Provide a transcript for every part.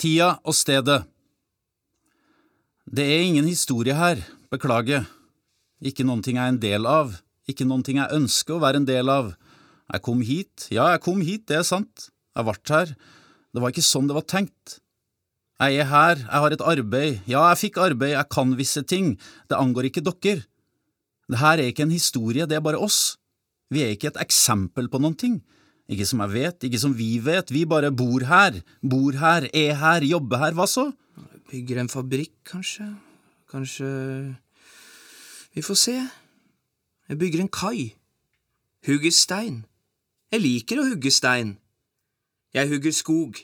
Tida og stedet Det er ingen historie her, beklager. Ikke noen ting jeg er en del av, ikke noen ting jeg ønsker å være en del av. Jeg kom hit, ja, jeg kom hit, det er sant. Jeg ble her. Det var ikke sånn det var tenkt. Jeg er her, jeg har et arbeid, ja, jeg fikk arbeid, jeg kan visse ting, det angår ikke dere. Det her er ikke en historie, det er bare oss. Vi er ikke et eksempel på noen ting. Ikke som jeg vet, ikke som vi vet, vi bare bor her, bor her, er her, jobber her, hva så? Bygger en fabrikk, kanskje. Kanskje Vi får se. Jeg bygger en kai. Hugger stein. Jeg liker å hugge stein. Jeg hugger skog.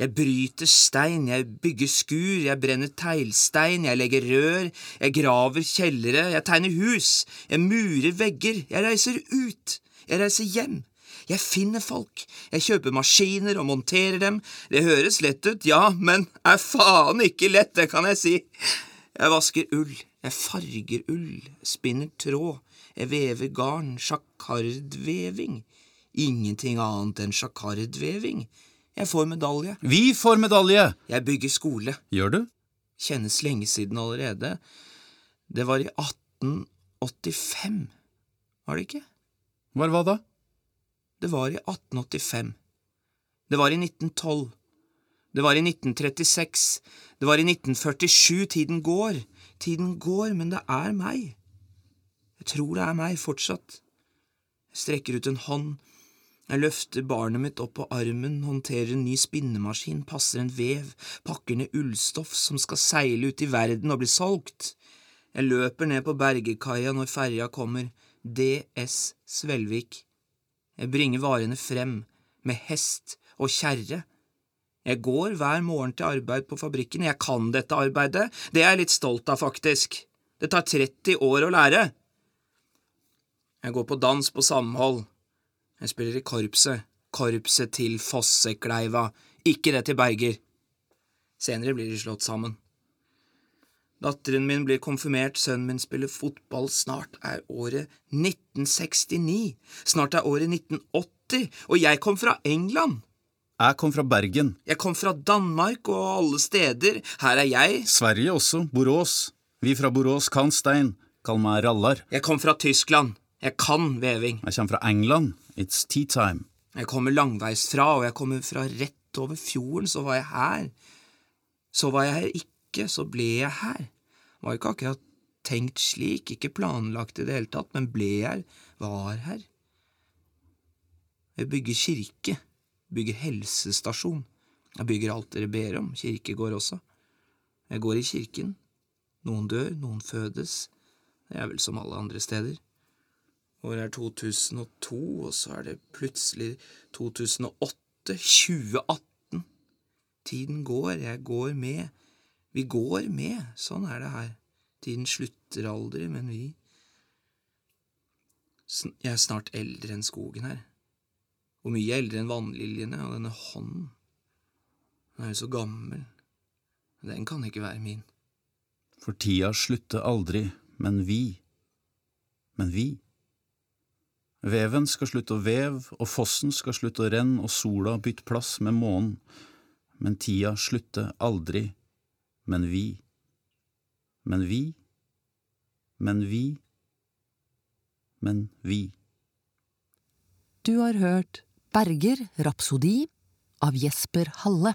Jeg bryter stein, jeg bygger skur, jeg brenner teglstein, jeg legger rør, jeg graver kjellere, jeg tegner hus, jeg murer vegger, jeg reiser ut, jeg reiser hjem. Jeg finner folk, jeg kjøper maskiner og monterer dem, det høres lett ut, ja, men er faen ikke lett, det kan jeg si. Jeg vasker ull, jeg farger ull, spinner tråd, jeg vever garn, sjakardveving. Ingenting annet enn sjakardveving. Jeg får medalje. Vi får medalje! Jeg bygger skole. Gjør du? Kjennes lenge siden allerede. Det var i 1885, var det ikke? Var hva da? Det var i 1885. Det var i 1912. Det var i 1936. Det var i 1947. Tiden går. Tiden går, men det er meg. Jeg tror det er meg fortsatt. Jeg strekker ut en hånd. Jeg løfter barnet mitt opp på armen, håndterer en ny spinnemaskin, passer en vev, pakker ned ullstoff som skal seile ut i verden og bli solgt. Jeg løper ned på bergekaia når ferja kommer, DS Svelvik. Jeg bringer varene frem, med hest og kjerre. Jeg går hver morgen til arbeid på fabrikken, jeg kan dette arbeidet, det er jeg litt stolt av, faktisk. Det tar 30 år å lære. Jeg går på dans på samhold. Jeg spiller i korpset, korpset til Fossekleiva, ikke det til Berger. Senere blir de slått sammen. Datteren min blir konfirmert, sønnen min spiller fotball, snart er året 1969, snart er året 1980, og jeg kom fra England. Jeg kom fra Bergen. Jeg kom fra Danmark og alle steder, her er jeg. Sverige også. Borås. Vi fra Borås kan stein. Kall meg Rallar. Jeg kom fra Tyskland. Jeg kan veving. Jeg kommer fra England. It's tea time. Jeg kommer langveisfra, og jeg kommer fra rett over fjorden, så var jeg her. Så var jeg her ikke, så ble jeg her. Var ikke akkurat tenkt slik, ikke planlagt i det hele tatt, men ble her, var her. Jeg bygger kirke, bygger helsestasjon. Jeg bygger alt dere ber om, kirkegård også. Jeg går i kirken. Noen dør, noen fødes. Det er vel som alle andre steder. Året er 2002, og så er det plutselig 2008, 2018. Tiden går, jeg går med. Vi går med, sånn er det her. Tiden slutter aldri, men vi… Jeg er snart eldre enn skogen her. og mye eldre enn vannliljene og denne hånden. Den er jo så gammel. Den kan ikke være min. For tida slutter aldri, men vi. Men vi. Veven skal slutte å veve, og fossen skal slutte å renne, og sola bytte plass med månen. Men tida slutter aldri, men vi. Men vi. Men vi. Men vi. Du har hørt Berger Rapsodi av Jesper Halle.